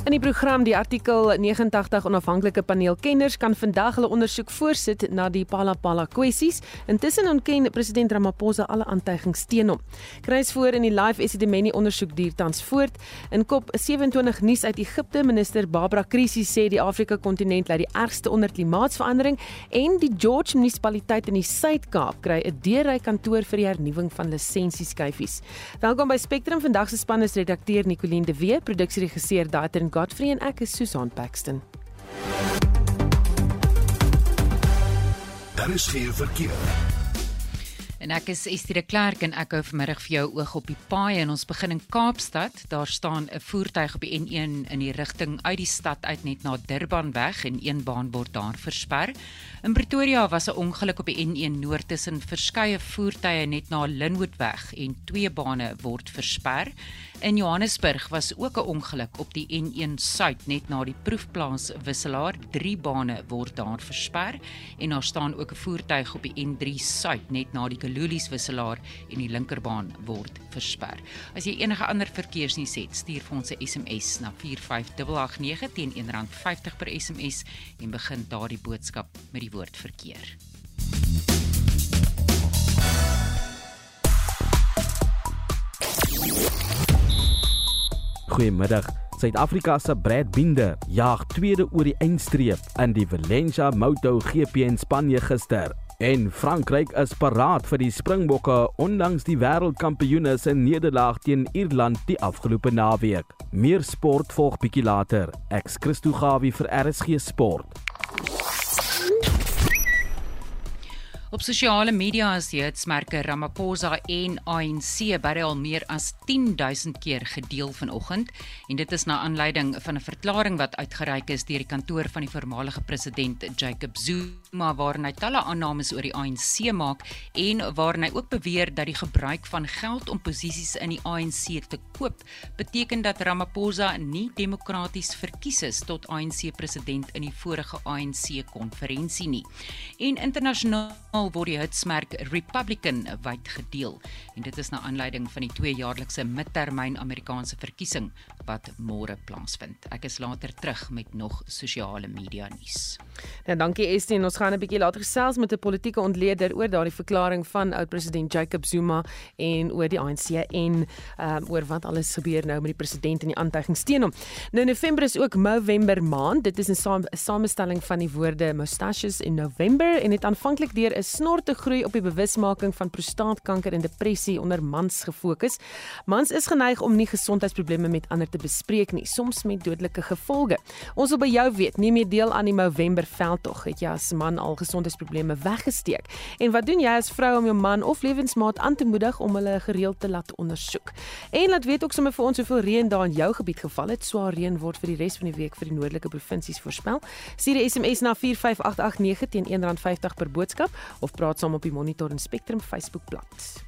In die program die artikel 89 onafhanklike paneel kenners kan vandag hulle ondersoek voorsit na die Palapala kwessies. Intussen ontken president Ramaphosa alle aantuigings teen hom. Kruis voor in die live Esidimeni ondersoek duur tans voort. In kop 27 nuus uit Egipte minister Barbara Krisi sê die Afrika kontinent lê die ergste onder klimaatsverandering en die George munisipaliteit in die Suid-Kaap kry 'n deurry kantoor vir die hernuwing van lisensieskyfies. Welkom by Spectrum. Vandag se span is redakteur Nicoline de Wee, produksieregisseur Daitrin Godfrey en ek is Susan Paxton. Daar is geen verkeer. En ek is Estie de Klerk en ek hou vanmiddag vir jou oog op die paai en ons begin in Kaapstad. Daar staan 'n voertuig op die N1 in die rigting uit die stad uit net na Durban weg en een baan word daar versper. In Pretoria was 'n ongeluk op die N1 noord tussen verskeie voertuie net na Linwood weg en twee bane word versper. In Johannesburg was ook 'n ongeluk op die N1 suid net na die proefplaas wisselaar. Drie bane word daar versper en daar staan ook 'n voertuig op die N3 suid net na die Kalulies wisselaar en die linkerbaan word versper. As jy enige ander verkeersnuus het, stuur vir ons 'n SMS na 45889 teen R1.50 per SMS en begin daardie boodskap met die woord verkeer. Goeiemiddag. Suid-Afrika se Brad Binder jaag tweede oor die eindstreep in die Valencia Moto GP in Spanje gister. En Frankryk is paraat vir die Springbokke ondanks die wêreldkampioene se nederlaag teen Ierland die afgelope naweek. Meer sport volg bietjie later. Ek's Christo Gawie vir RSG Sport. Op sosiale media is die hitsmerke Ramaphosa en ANC beide al meer as 10000 keer gedeel vanoggend. En dit is na aanleiding van 'n verklaring wat uitgereik is deur die kantoor van die voormalige president Jacob Zuma waarin hy talle aannames oor die ANC maak en waarin hy ook beweer dat die gebruik van geld om posisies in die ANC te koop beteken dat Ramaphosa nie demokraties verkies is tot ANC president in die vorige ANC konferensie nie. En internasionaal Nasionaal word die hitsmerk Republican wyd gedeel en dit is na aanleiding van die tweejaarlikse midtermyn Amerikaanse verkiesing wat môre plaasvind. Ek is later terug met nog sosiale media nuus. Nou dankie Estie en ons gaan 'n bietjie later gesels met 'n politieke ontleder oor daardie verklaring van oud-president Jacob Zuma en oor die ANC en um, oor wat alles gebeur nou met die president en die aantuigings teen hom. Nou November is ook Movember maand. Dit is 'n saam, samestelling van die woorde mustaches in November en dit aanvanklik deur 'n snor te groei op die bewusmaking van prostaatkanker en depressie onder mans gefokus. Mans is geneig om nie gesondheidsprobleme met ander te bespreek nie, soms met dodelike gevolge. Ons wil by jou weet, neem jy deel aan die November veldtog? Het jy as man al gesondheidsprobleme weggesteek? En wat doen jy as vrou om jou man of lewensmaat aan te moedig om hulle gereeld te laat ondersoek? En laat weet ook sommer vir ons hoeveel reën daar in jou gebied geval het. Swaar reën word vir die res van die week vir die noordelike provinsies voorspel. Stuur 'n SMS na 45889 teen R1.50 per boodskap of praat saam op die Monitor en Spectrum Facebookblad.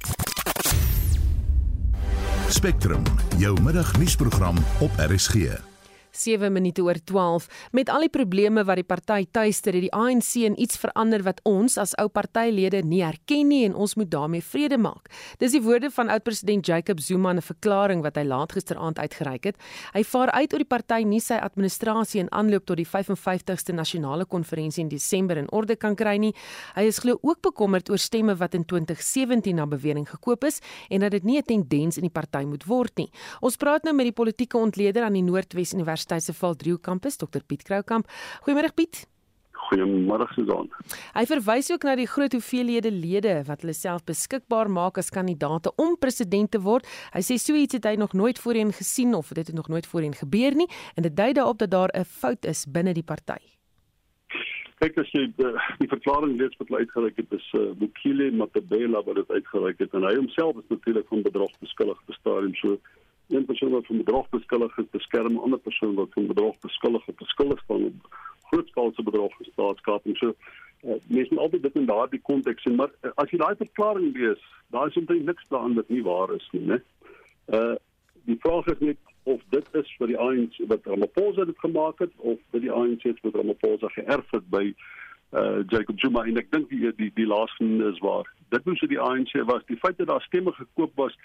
Spectrum, jou middagnuusprogram op RSG. 7 minute oor 12 met al die probleme wat die party tuister het die ANC en iets verander wat ons as ou partylede nie erken nie en ons moet daarmee vrede maak. Dis die woorde van oud-president Jacob Zuma in 'n verklaring wat hy laat gisteraand uitgereik het. Hy vaar uit oor die party nie sy administrasie in aanloop tot die 55ste nasionale konferensie in Desember in orde kan kry nie. Hy is glo ook bekommerd oor stemme wat in 2017 na bewering gekoop is en dat dit nie 'n tendens in die party moet word nie. Ons praat nou met die politieke ontleder aan die Noordwes Universiteit Universiteit se Valdriehoek kampus, Dr Piet Kroukamp. Goeiemôre Piet. Goeiemôre Susan. Hy verwys ook na die groot hoeveelhede lede wat hulle self beskikbaar maak as kandidaate om president te word. Hy sê so iets het hy nog nooit voorheen gesien of dit het nog nooit voorheen gebeur nie en dit dui daarop dat daar 'n fout is binne die party. Kyk as jy die, die verklaring lees wat uitgereik het, is uh, Bukile Matabela wat dit uitgereik het en hy homself is natuurlik van bedrog beskuldig die stadium so een persoon wat van bedrog beskuldig is, beskerm 'n ander persoon wat van bedrog beskuldig of beskuldig van grootskaalse bedrog en staatskaping. So uh, mens moet altyd dit in daardie konteks sien, maar uh, as jy daai verklaring lees, daar is omtrent niks daarin wat nie waar is nie, né? Uh die vraag is net of dit is vir die ANC wat Ramaphosa dit gemaak het of vir die ANC wat Ramaphosa geërf het by uh Jacob Zuma en ek dink die die die laaste is waar dit moes die ANC was. Die feit dat daar stemme gekoop was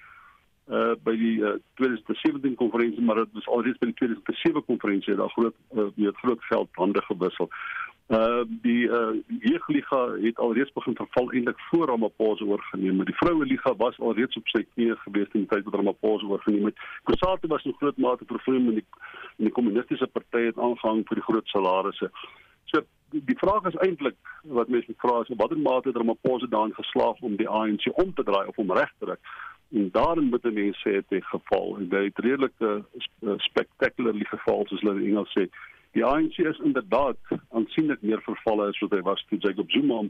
by die uh, 2017 konferensie maar dit was alreeds by die 2007 konferensie daar groot uh, weet groot geld hande gewissel. Uh die uh jeugliga het alreeds begin verval eintlik voor Ramaphosa oorgeneem. Maar die vroue liga was alreeds op sy knieë gewees in die tyd wat Ramaphosa oorgeneem het. Kusatu was in groot mate vervloem in die in die kommunistiese party het aangehang vir die groot salarisse. So die, vraag is eintlik wat mense vra is watter mate het Ramaphosa daarin geslaag om die ANC om te draai of om reg te druk? En daarin moet mense sê dit geval. En dit het redelike uh, spectacularly geval soos hulle in Engels sê. Die ANC is inderdaad aansienlik meer vervalle as wat hy was toe Jacob Zuma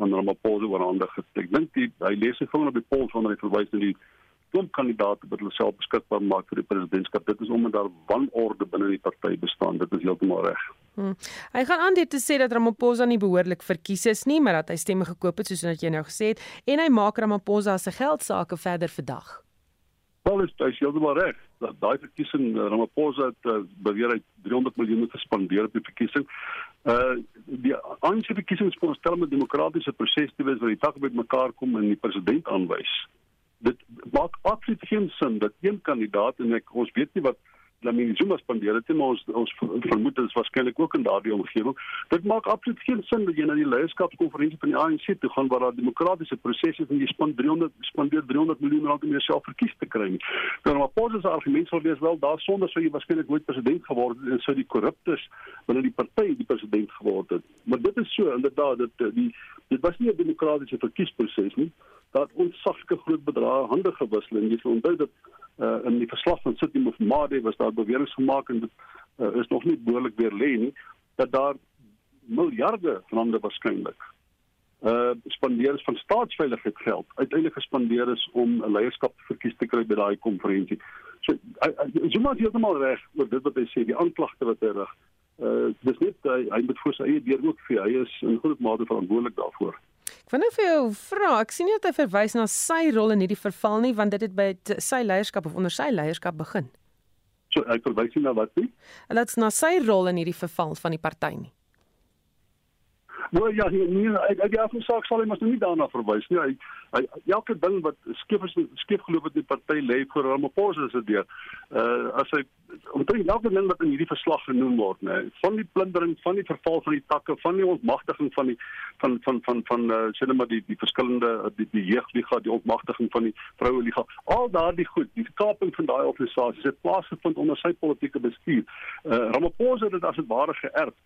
aan Ramaphosa wou aandag het. Ek dink hy lees sy vinger op die pols wanneer hy verwys na die klomp kandidaate wat hulle self beskikbaar maak vir die presidentskap dit is omdat daar wanorde binne die party bestaan dit is heeltemal reg Hmm. Hy gaan aan dit te sê dat Ramaphosa nie behoorlik verkies is nie, maar dat hy stemme gekoop het soos wat jy nou gesê het en hy maak Ramaphosa se geldsaake verder verdag. Wel is hy heeltemal reg. Dat daai verkiesing uh, Ramaphosa het uh, beweer hy 300 miljoen gespandeer op die verkiesing. Uh die ANC verkiesings stel met demokratiese proses te wees waar die takke met mekaar kom en die president aanwys. Dit maak absoluut geen sin dat een kandidaat en ek ons weet nie wat Lamine Zuma spandeer het, maar ons ons vermoed dit is waarskynlik ook in daardie omgewing. Dit maak absoluut geen sin dat jy na die leierskapskonferensie van die ANC toe gaan waar daar demokratiese prosesse en jy span 300 spandeer 300 miljoen rand om jouself verkies te kry. Dan maar posisies argument sou wees wel daar sonder sou jy waarskynlik nooit president geword het en sou die korruptes binne die party die president geword het. Maar dit is so inderdaad dat die dit was nie 'n demokratiese verkiesproses nie. Dat ons sagte groot bedrae hande gewissel en jy sal onthou dat uh, in die verslag van City of Made was daar beweringe gemaak en dit uh, is nog nie behoorlik weer lê nie dat daar miljarde rande waarskynlik uh spandeer is van staatsveiligheid geld uiteindelik gespandeer is om 'n leierskap verkies te kry by daai konferensie. So Zuma het heeltemal reg oor dit wat hy sê, die aanklagte wat hy rig. Uh dis net hy, hy moet voor sy eie deur ook vir hy is in groot mate verantwoordelik daarvoor. Ek wonder vir jou vra, ek sien nie dat hy verwys na sy rol in hierdie verval nie, want dit het by sy leierskap of onder sy leierskap begin. So ek verwys nie na wat nie. Dit's na sy rol in hierdie verval van die party nie. Nou ja, nee, nee ek ek ja, vir saak sal hy mos nou nie daarna verwys nie. Hy, hy elke ding wat skief is skief geloop het die party lê vir Ramaphosa se deur. Uh as hy omtrent elke ding wat in hierdie verslag genoem word, nê, nee, van die plundering, van die verval van die takke, van die ontmagtiging van die van van van van uh sê maar die die verskillende die, die jeugliga, die ontmagtiging van die vroue liga, al daardie goed, die kaping van daai organisasies het plaasgevind onder sy politieke bestuur. Uh Ramaphosa het dit as 'n ware geërf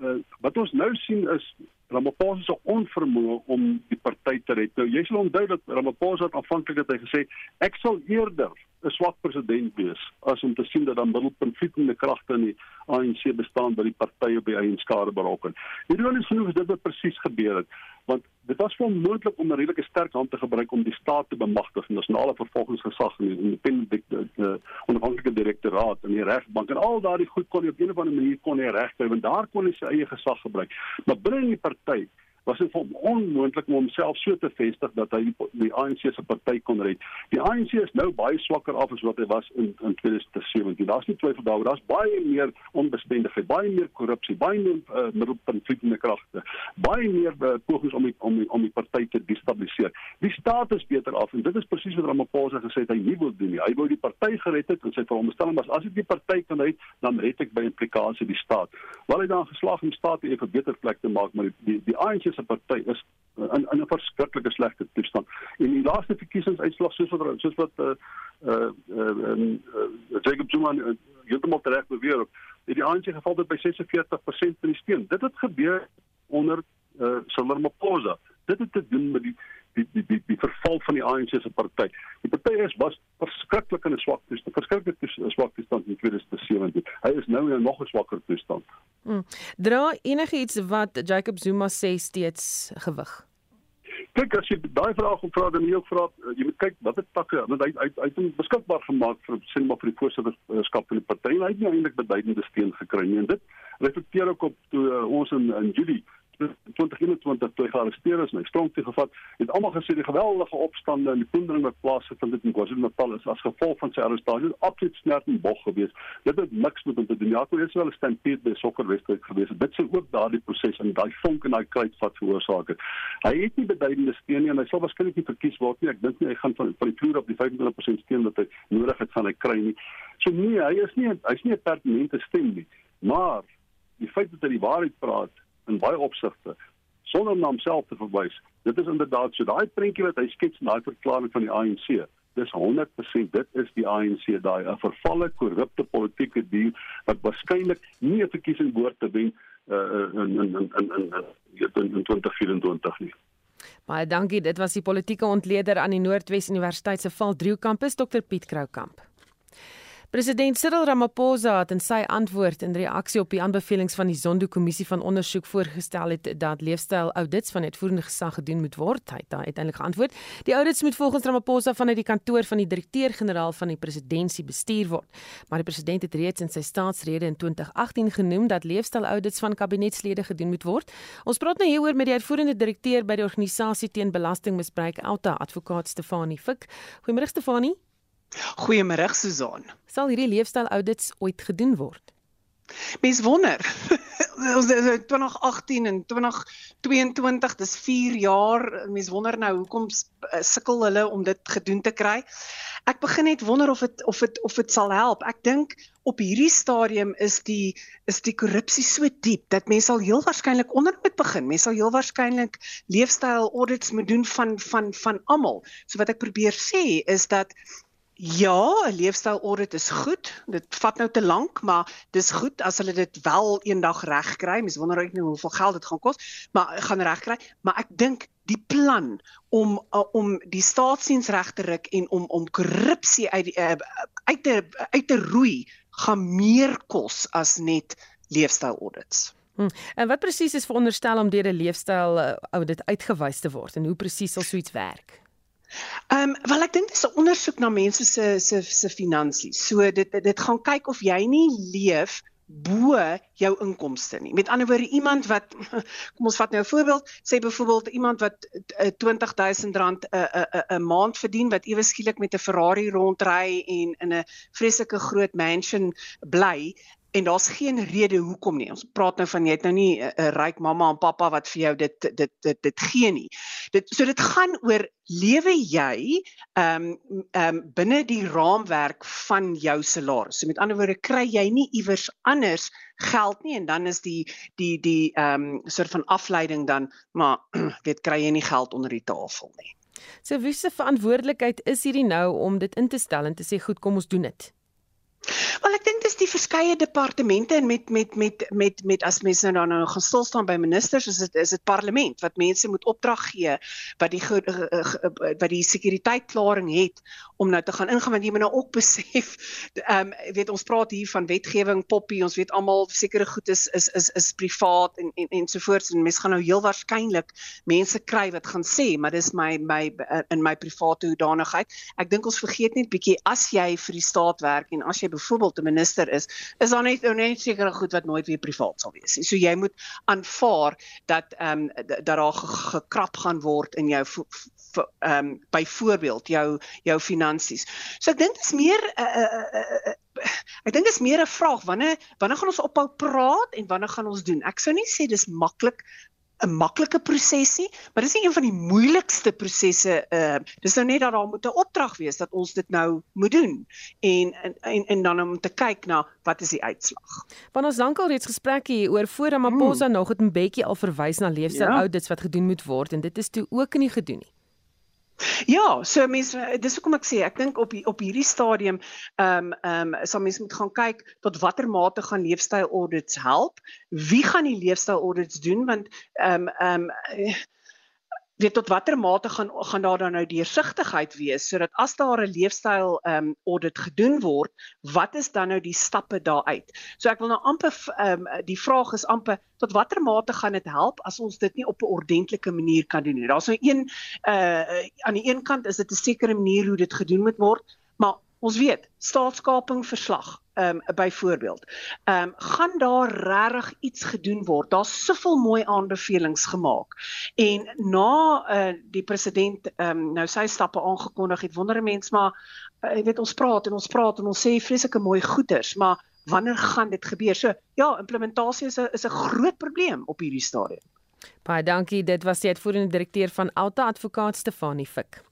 uh, wat ons nou sien is Ramaphosa se onvermoë om die party te red. Nou jy sal onthou dat Ramaphosa aanvanklik het hy gesê ek sal eerder 'n swak president wees as om te sien dat dan middelpuntvlietende kragte in die ANC bestaan by die party op die eie skare berokken. Ironies genoeg is dit wat presies gebeur het, want dit was wel moontlik om 'n redelike sterk hand te gebruik om die staat te bemagtig, die nasionale vervolgingsgesag en die independente onafhanklike direktoraat en die regsbank en al daardie goed kon hy op 'n of ander manier kon hy regkry want daar kon hy sy eie gesag gebruik. Maar binne in die party was dit vir hom onmoontlik om homself so te vestig dat hy die, die ANC se party kon red. Die ANC is nou baie swakker af as wat hy was in in 2017. Daar's nie twyfel daaroor, daar's baie meer onbestendigheid, baie meer korrupsie, baie meer uh, middelpuntvlietende kragte, baie meer uh, pogings om die, om die, om die party te destabiliseer. Die staat is beter af en dit is presies wat Ramaphosa gesê het hy nie wil doen nie. Hy wou die party gered het en sy veronderstelling was as ek die party kan red, dan red ek by implikasie die staat. Wel hy dan geslaag om staat 'n beter plek te maak, maar die die, die ANC se party is in in 'n verskriklike slegte toestand. En die laaste verkiesingsuitslag soos wat soos wat uh uh, uh, uh Jacob Zuma uh, heeltemal reg beweer, het die ANC geval het by 46% van die steun. Dit het gebeur onder uh Cyril Ramaphosa. Dit het te doen met die die die die die verval van die ANC se party. Die party is was verskriklik in 'n swak toestand, verskriklik in 'n swak toestand in 2017. Hy is nou in 'n nog swakker toestand. Hmm. Dra enigiets wat Jacob Zuma sê steeds gewig? Kyk as jy daai vraag vra dan jy ook vra jy moet kyk watter takke want hy hy hy het beskikbaar gemaak vir sien maar vir die voorsitterskap van die party en hy het nie eintlik beduidende steun gekry nie en dit reflekteer ook op toe uh, ons in in Julie 2021 toe gearresteer is, my stronk toe gevat, het almal gesê die geweldige opstande in die plundering wat plaasgevind het in KwaZulu-Natal is as gevolg van sy arrestasie absoluut snert en bog geweest. Dit het niks met hom te doen. Ja, toe is wel 'n stampede by sokkerwedstryd geweest. Dit sou ook daardie proses en daai vonk en daai kruit wat veroorsaak het. Hy het nie beduidende steun nie en hy sal waarskynlik nie verkies word nie. Ek dink nie hy gaan van van die vloer op die 25% steun wat hy nodig het van hy kry nie. So nee, hy is nie hy's nie 'n pertinente stem nie. Maar die feit dat hy die waarheid praat in baie opsigte sonder na homself te verwys. Dit is inderdaad so daai prentjie wat hy skets in daai verklaring van die ANC. Dis 100% dit is die ANC daai 'n vervalle korrupte politieke dier wat waarskynlik nie 'n verkiesing behoort te wen uh, in in in in in in, in 2024 nie. Baie dankie. Dit was die politieke ontleder aan die Noordwes Universiteit se Valdrieho kampus Dr Piet Kroukamp. President Cyril Ramaphosa het in sy antwoord in reaksie op die aanbevelings van die Zondo-kommissie van ondersoek voorgestel het dat leefstyl-audits van uitvoerende gesag gedoen moet word. Hy het daar uiteindelik geantwoord: "Die audits moet volgens Ramaphosa vanuit die kantoor van die direkteur-generaal van die presidentskap bestuur word." Maar die president het reeds in sy staatsrede in 2018 genoem dat leefstyl-audits van kabinetslede gedoen moet word. Ons praat nou hieroor met die uitvoerende direkteur by die organisasie teen belastingmisbruik, Alta, advokaat Stefanie Fik. Goeiemôre Stefanie. Goeiemôre Susan. Sal hierdie leefstyl audits ooit gedoen word? Mens wonder. Ons is 2018 en 2022, dis 4 jaar. Mens wonder nou hoekom eh, sukkel hulle om dit gedoen te kry. Ek begin net wonder of dit of dit of dit sal help. Ek dink op hierdie stadium is die is die korrupsie so diep dat mense sal heel waarskynlik onder moet begin. Mense sal heel waarskynlik leefstyl audits moet doen van van van almal. So wat ek probeer sê is dat Ja, 'n leefstyl audit is goed. Dit vat nou te lank, maar dis goed as hulle dit wel eendag regkry. Mens wonder ook nou hoeveel geld dit gaan kos, maar gaan regkry. Maar ek dink die plan om uh, om die staatsdiens reg te ruk en om om korrupsie uit die, uh, uit te uit te roei gaan meer kos as net leefstyl audits. Hmm. En wat presies is veronderstel om deur 'n leefstyl uh, audit uitgewys te word en hoe presies sal so iets werk? Ehm um, wel ek dink dis 'n ondersoek na mense se se se finansies. So dit dit gaan kyk of jy nie leef bo jou inkomste nie. Met ander woorde iemand wat kom ons vat nou 'n voorbeeld, sê byvoorbeeld iemand wat R20000 'n 'n 'n maand verdien wat ewe skielik met 'n Ferrari rondry en in 'n vreeslike groot mansion bly en daar's geen rede hoekom nie. Ons praat nou van jy het nou nie 'n uh, ryk mamma en pappa wat vir jou dit dit dit dit gee nie. Dit so dit gaan oor lewe jy ehm um, ehm um, binne die raamwerk van jou salaris. So met ander woorde kry jy nie iewers anders geld nie en dan is die die die ehm um, soort van afleiding dan maar weet kry jy nie geld onder die tafel nie. So wie se verantwoordelikheid is hierdie nou om dit in te stel en te sê goed kom ons doen dit? Wel ek dink dis die verskeie departemente en met met met met met as mense nou dan nou gaan stil staan by ministers is dit is dit parlement wat mense moet opdrag gee wat die wat die sekuriteitklarering het om nou te gaan ingaan want jy moet nou ook besef ehm um, weet ons praat hier van wetgewing poppie ons weet almal sekere goed is is is is privaat en en ensovoorts en mense gaan nou heel waarskynlik mense kry wat gaan sê maar dis my my in my private hoedanigheid. Ek dink ons vergeet net bietjie as jy vir die staat werk en as jy byvoorbeeld 'n minister is, is daar net nou net sekere goed wat nooit weer privaat sal wees. So jy moet aanvaar dat ehm um, dat daar gekrap gaan word in jou ehm um, byvoorbeeld jou jou finansies. So ek dink dit is meer 'n uh, uh, uh, uh, ek dink dit is meer 'n vraag wanneer wanneer gaan ons ophou praat en wanneer gaan ons doen? Ek sou nie sê dis maklik 'n maklike prosesie, maar dis nie een van die moeilikste prosesse. Uh dis nou net dat daar moet 'n opdrag wees dat ons dit nou moet doen en en en dan om te kyk na wat is die uitslag. Want ons lankal reeds gesprek hier oor voor Ramaphosa hmm. nog het 'n bietjie al verwys na leefstyl ja. audits wat gedoen moet word en dit is toe ook nie gedoen nie. Ja, so mense dis hoekom ek sê ek dink op op hierdie stadium ehm um, ehm um, sal mense moet gaan kyk tot watter mate gaan leefstyl audits help. Wie gaan die leefstyl audits doen want ehm um, ehm um, weet tot watter mate gaan gaan daar dan nou deursigtigheid wees sodat as daar 'n leefstyl um audit gedoen word, wat is dan nou die stappe daaruit? So ek wil nou amper um die vraag is amper tot watter mate gaan dit help as ons dit nie op 'n ordentlike manier kan doen nie. Daar's nou een uh aan die een kant is dit 'n sekere manier hoe dit gedoen moet word, maar Ons weet, staatskaping verslag ehm um, byvoorbeeld. Ehm um, gaan daar regtig iets gedoen word? Daar's soveel mooi aanbevelings gemaak. En na uh, die president ehm um, nou sy stappe aangekondig het, wonder 'n mens maar uh, jy weet ons praat en ons praat en ons sê vreeslike mooi goeders, maar wanneer gaan dit gebeur? So ja, implementasie is 'n is 'n groot probleem op hierdie stadium. Baie dankie. Dit was die uitvoerende direkteur van Alta Advokaat Stefanie Fik.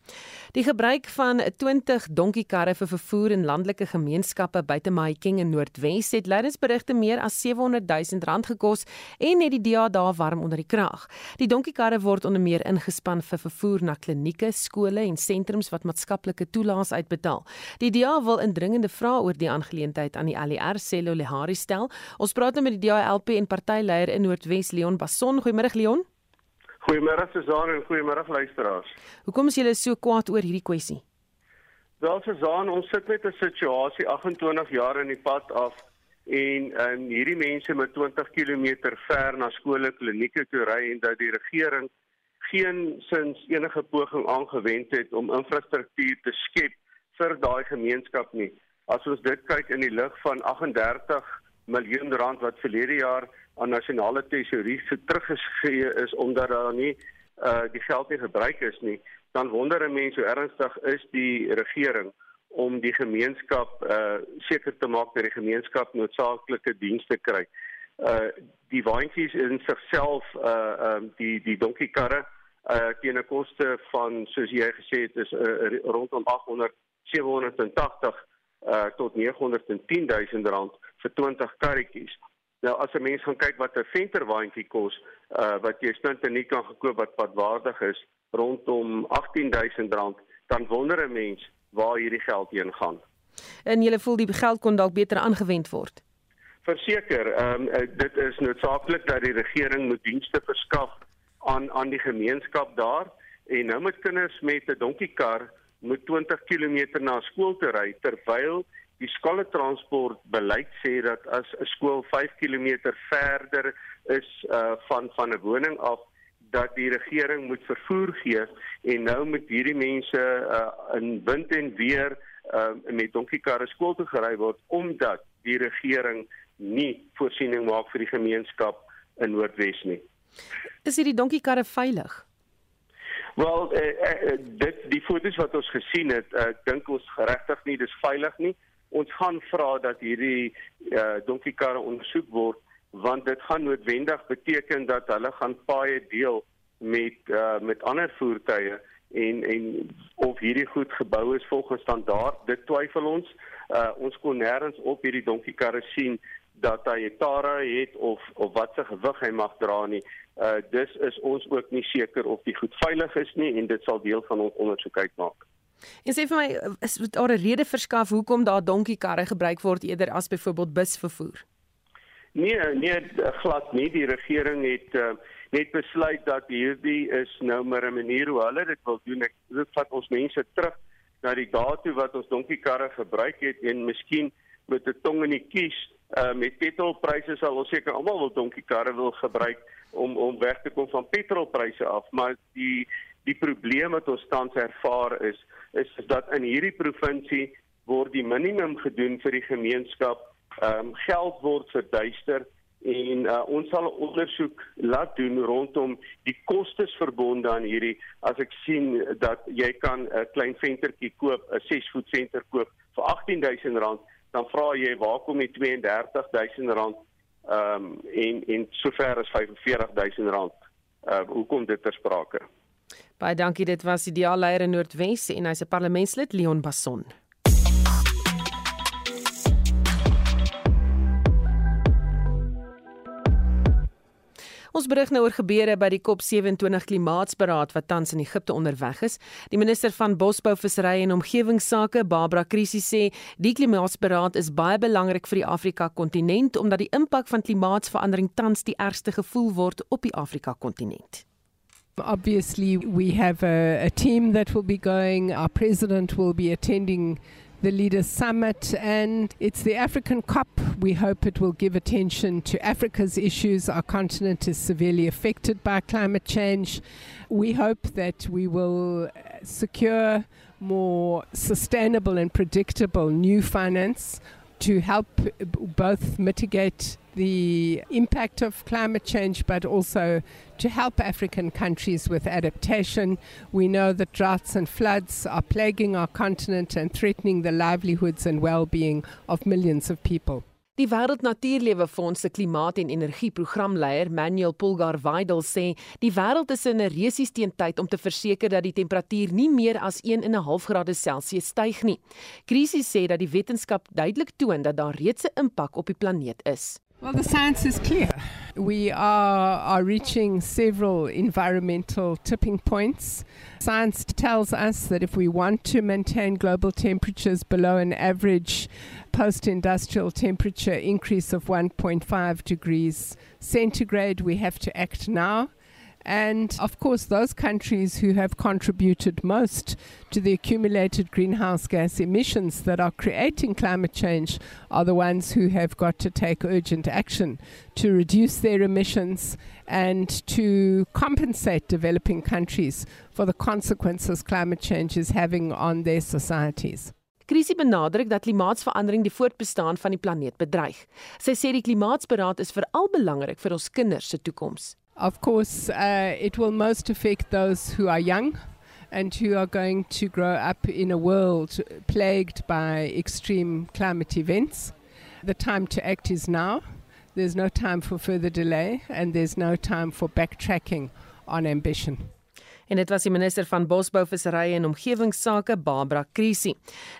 Die gebruik van 20 donkiekarre vir vervoer in landelike gemeenskappe buite Mahikeng in Noordwes het leidensberigte meer as 700 000 rand gekos en het die DA daar warm onder die kraag. Die donkiekarre word onder meer ingespan vir vervoer na klinieke, skole en sentrums wat maatskaplike toelaas uitbetaal. Die DA wil indringende vrae oor die aangeleentheid aan die ALR Cello Lehari stel. Ons praat nou met die DALP en partyleier in Noordwes Leon Basson. Goeiemôre Leon. Goeiemôre Susan en goeiemôre luisteraars. Hoekom is julle so kwaad oor hierdie kwessie? Wel Susan, ons sit met 'n situasie 28 jaar in die pad af en en hierdie mense met 20 km ver na skole, klinieke toe ry en dat die regering geen sins enige poging aangewend het om infrastruktuur te skep vir daai gemeenskap nie. As ons dit kyk in die lig van 38 miljoen rand wat verlede jaar aan nasionale tesourie se teruggegee is omdat daar nie uh die geld nie gebruik is nie, dan wonder 'n mens hoe ernstig is die regering om die gemeenskap uh seker te maak dat die gemeenskap noodsaaklike dienste kry. Uh die waantjies in sigself uh um uh, die die donkiekarre uh teen 'n koste van soos jy gesê het is uh, rondom 800 780 uh tot 910 000 rand vir 20 karretjies. Nou as 'n mens gaan kyk wat 'n venterwaandjie kos, uh wat jy splinte nie kan gekoop wat padwaardig is rondom R18000, dan wonder 'n mens waar hierdie geld heen gaan. En jy voel die geld kon dalk beter aangewend word. Verseker, ehm um, dit is noodsaaklik dat die regering moet dienste verskaf aan aan die gemeenskap daar en nou met kinders met 'n donkiekar moet 20 km na skool toe ry terwyl die skooltransport beleid sê dat as 'n skool 5 km verder is uh van van 'n woning af dat die regering moet vervoer gee en nou moet hierdie mense uh in wind en weer uh met donkiekarre skool toe gery word omdat die regering nie voorsiening maak vir die gemeenskap in Noordwes nie. Is hierdie donkiekarre veilig? Wel, eh, eh, dit die foto's wat ons gesien het, ek uh, dink ons geregtig nie dis veilig nie ons gaan vra dat hierdie uh, donkiekarre ondersoek word want dit gaan noodwendig beteken dat hulle gaan paaie deel met uh, met ander voertuie en en of hierdie goed gebou is volgens standaard. Dit twyfel ons. Uh, ons kon nêrens op hierdie donkiekarre sien dat hy 'n tara het of of wat se gewig hy mag dra nie. Uh, dis is ons ook nie seker of die goed veilig is nie en dit sal deel van ons ondersoek uitmaak En sê vir my, is daar 'n rede verskaf hoekom daar donkiekarre gebruik word eerder as byvoorbeeld busvervoer? Nee, nee, glad nie. Die regering het uh, net besluit dat hierdie is nou maar 'n manier hoe hulle dit wil doen. Ek dit vat ons mense terug na die dae toe wat ons donkiekarre gebruik het en miskien met 'n tong in die kies uh, met petrolpryse sal ons seker almal wil donkiekarre wil gebruik om om weg te kom van petrolpryse af, maar die die probleem wat ons tans ervaar is is dat in hierdie provinsie word die minimum gedoen vir die gemeenskap. Ehm um, geld word verduister en uh, ons sal 'n ondersoek laat doen rondom die kostes verbonde aan hierdie as ek sien dat jy kan 'n klein ventertjie koop, 'n 6 voet venter koop vir R18000, dan vra jy waar kom die R32000 ehm um, en en sover as R45000. Uh hoekom dit ter sprake? Baie dankie, dit was die dialleier in Noordwes en hy's 'n parlementslid Leon Basson. Ons berig nou oor gebeure by die COP27 klimaatsberaad wat tans in Egipte onderweg is. Die minister van Bosbou, Visserry en Omgewingsake, Barbara Krisi sê, die klimaatsberaad is baie belangrik vir die Afrika-kontinent omdat die impak van klimaatsverandering tans die ergste gevoel word op die Afrika-kontinent. Obviously, we have a, a, team that will be going. Our president will be attending the Leaders Summit, and it's the African COP. We hope it will give attention to Africa's issues. Our continent is severely affected by climate change. We hope that we will uh, secure more sustainable and predictable new finance to help both mitigate the impact of climate change, but also to help African countries with adaptation. We know that droughts and floods are plaguing our continent and threatening the livelihoods and well being of millions of people. Die Wêreld Natuurlewe Fonds se klimaat- en energieprogramleier, Manuel Pulgar Weidel sê, die wêreld is in 'n resies teen tyd om te verseker dat die temperatuur nie meer as 1.5 grade Celsius styg nie. Krisis sê dat die wetenskap duidelik toon dat daar reeds 'n impak op die planeet is. Well, the science is clear. We are, are reaching several environmental tipping points. Science tells us that if we want to maintain global temperatures below an average post industrial temperature increase of 1.5 degrees centigrade, we have to act now. And of course, those countries who have contributed most to the accumulated greenhouse gas emissions that are creating climate change are the ones who have got to take urgent action to reduce their emissions and to compensate developing countries for the consequences climate change is having on their societies. Krisie benadruk dat klimaatsverandering die voortbestaan van die planeet bedreig. Sy sê die klimaatsberaad is veral belangrik vir ons kinders se toekoms. Of course, uh, it will most affect those who are young and who are going to grow up in a world plagued by extreme climate events. The time to act is now. There's no time for further delay, and there's no time for backtracking on ambition. En dit was die minister van Bosbou, Visserye en Omgewingsake, Barbara Krisi.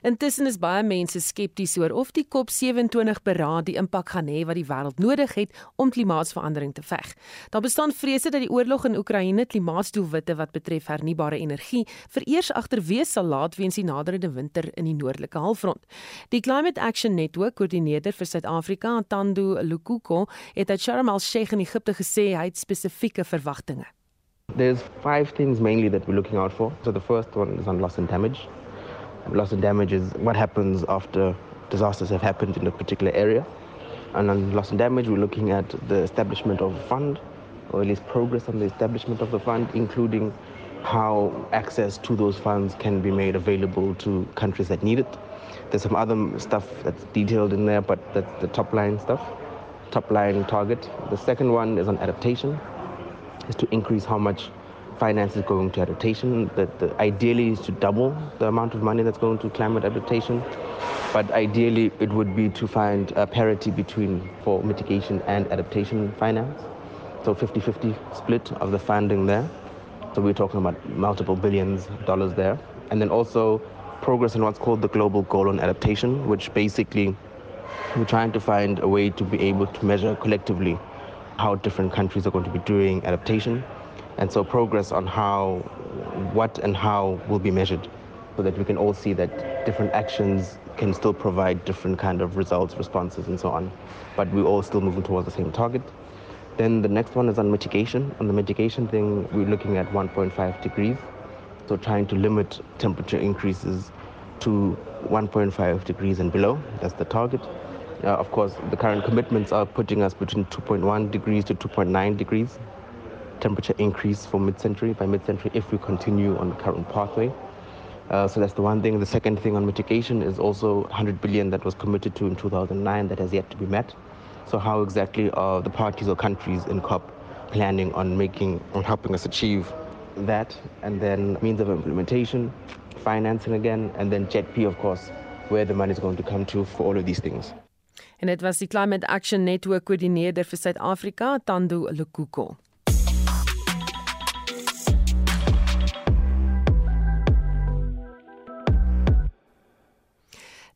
Intussen is baie mense skepties oor of die COP27 beraad die impak gaan hê wat die wêreld nodig het om klimaatsverandering te veg. Daar bestaan vrese dat die oorlog in Oekraïne klimaatsdoelwitte wat betref hernubare energie vereers agterwees sal laat weens die naderende winter in die noordelike halfrond. Die Climate Action Network koördineerder vir Suid-Afrika, Tando Lukuko, het uit Sharm el-Sheikh in Egipte gesê hy het spesifieke verwagtinge. There's five things mainly that we're looking out for. So the first one is on loss and damage. Loss and damage is what happens after disasters have happened in a particular area. And on loss and damage, we're looking at the establishment of a fund, or at least progress on the establishment of the fund, including how access to those funds can be made available to countries that need it. There's some other stuff that's detailed in there, but that's the top line stuff, top line target. The second one is on adaptation is to increase how much finance is going to adaptation. The, the, ideally is to double the amount of money that's going to climate adaptation. But ideally, it would be to find a parity between for mitigation and adaptation finance. So 50-50 split of the funding there. So we're talking about multiple billions of dollars there. And then also progress in what's called the global goal on adaptation, which basically we're trying to find a way to be able to measure collectively how different countries are going to be doing adaptation. And so progress on how, what and how will be measured so that we can all see that different actions can still provide different kind of results, responses, and so on. But we're all still moving towards the same target. Then the next one is on mitigation. On the mitigation thing, we're looking at 1.5 degrees. So trying to limit temperature increases to 1.5 degrees and below. That's the target. Uh, of course, the current commitments are putting us between 2.1 degrees to 2.9 degrees temperature increase for mid-century by mid-century if we continue on the current pathway. Uh, so that's the one thing. The second thing on mitigation is also 100 billion that was committed to in 2009 that has yet to be met. So how exactly are the parties or countries in COP planning on making, on helping us achieve that? And then means of implementation, financing again, and then JETP, of course, where the money is going to come to for all of these things. En dit was die Climate Action Network koördineerder vir Suid-Afrika, Tando Lekuko.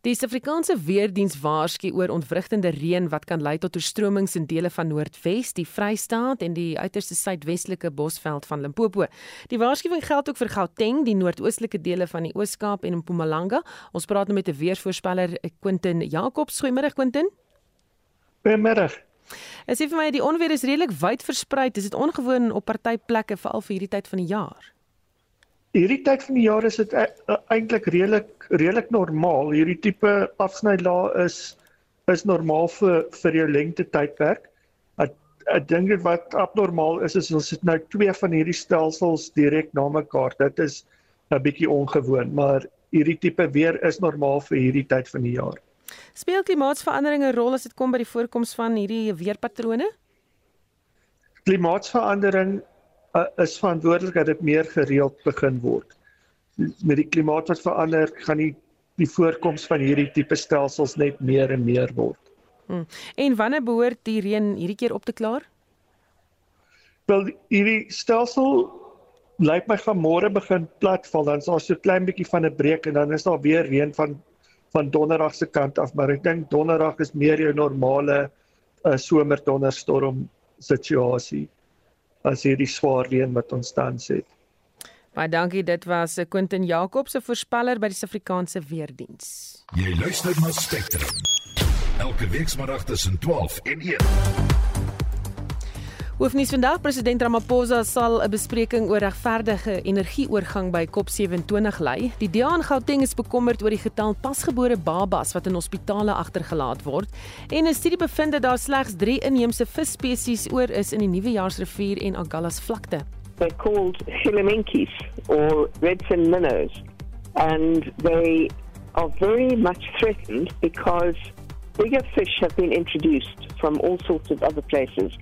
Die Suid-Afrikaanse Weerdiens waarsku oor ontwrigtende reën wat kan lei tot oorstromings in dele van Noordwes, die Vrystaat en die uiterste suidwestelike Bosveld van Limpopo. Die waarskuwing geld ook vir Gauteng, die noordoostelike dele van die Oos-Kaap en Mpumalanga. Ons praat nou met 'n weervoorspeller, Quentin Jacobs. Goeiemôre Quentin. Goeiemôre. Es sê vir my die onweer is redelik wyd versprei. Is dit ongewoon op party plekke veral vir hierdie tyd van die jaar? Hierdie tyd van die jaar is dit e-, e-, eintlik redelik redelik normaal. Hierdie tipe afsnylaag is is normaal vir vir jou lengte tydperk. Ek ek dink dit wat abnormaal is is ons het nou twee van hierdie stelsels direk na mekaar. Dit is 'n bietjie ongewoon, maar hierdie tipe weer is normaal vir hierdie tyd van die jaar. Speel klimaatsverandering 'n rol as dit kom by die voorkoms van hierdie weerpatrone? Klimaatsverandering uh, is verantwoordelik dat dit meer gereeld begin word. Met die klimaat wat verander, gaan die die voorkoms van hierdie tipe stelsels net meer en meer word. Hmm. En wanneer behoort die reën hierdie keer op te klaar? Wel hierdie stelsel lyk my gaan môre begin platval dan is daar so 'n klein bietjie van 'n breek en dan is daar weer reën van van donderdag se kant af maar ek dink donderdag is meer jou normale uh, somerdonderstorm situasie as hierdie swaar reën wat ons tans het. Baie dankie dit was Quentin Jacobs se voorspeller by die Suid-Afrikaanse Weerdiens. Jy luister na Spectrum. Elke week saterdag tussen 12 en 1. Hoofnuus vandag president Ramaphosa sal 'n bespreking oor regverdige energieoorgang by COP27 lei. Die DA in Gauteng is bekommerd oor die getal pasgebore babas wat in hospitale agtergelaat word en 'n studie bevind dat daar slegs 3 inheemse visspesies oor is in die Nuwejaarsrivier en Agulhas vlakte. They're called Hillamenkis or redfin minnows and they are very much threatened because bigger fish have been introduced from all sorts of other places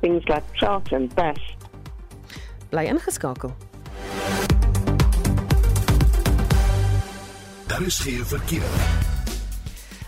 things like trout and bass. Bly ingeskakel. Daar is geen verkeer.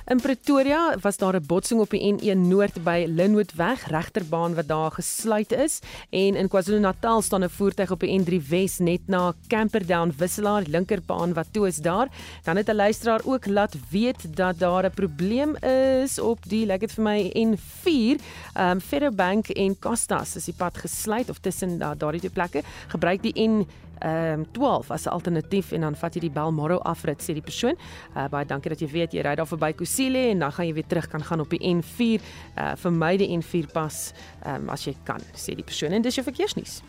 In Pretoria was daar 'n botsing op die N1 Noord by Linwoodweg, regterbaan wat daar gesluit is en in KwaZulu-Natal staan 'n voertuig op die N3 Wes net na Camperdown wisselaar, linkerbaan wat toe is daar. Dan het 'n luisteraar ook laat weet dat daar 'n probleem is op die lyk dit vir my N4, ehm um, Ferrobank en Costas is die pad gesluit of tussen daardie twee plekke. Gebruik die N ehm um, 12 as 'n alternatief en dan vat jy die Balmoro afrit sê die persoon. Uh, baie dankie dat jy weet jy ry daar verby Kusile en dan gaan jy weer terug kan gaan op die N4 uh, vir my die N4 pas ehm um, as jy kan sê die persoon en dis jou verkeersnuus.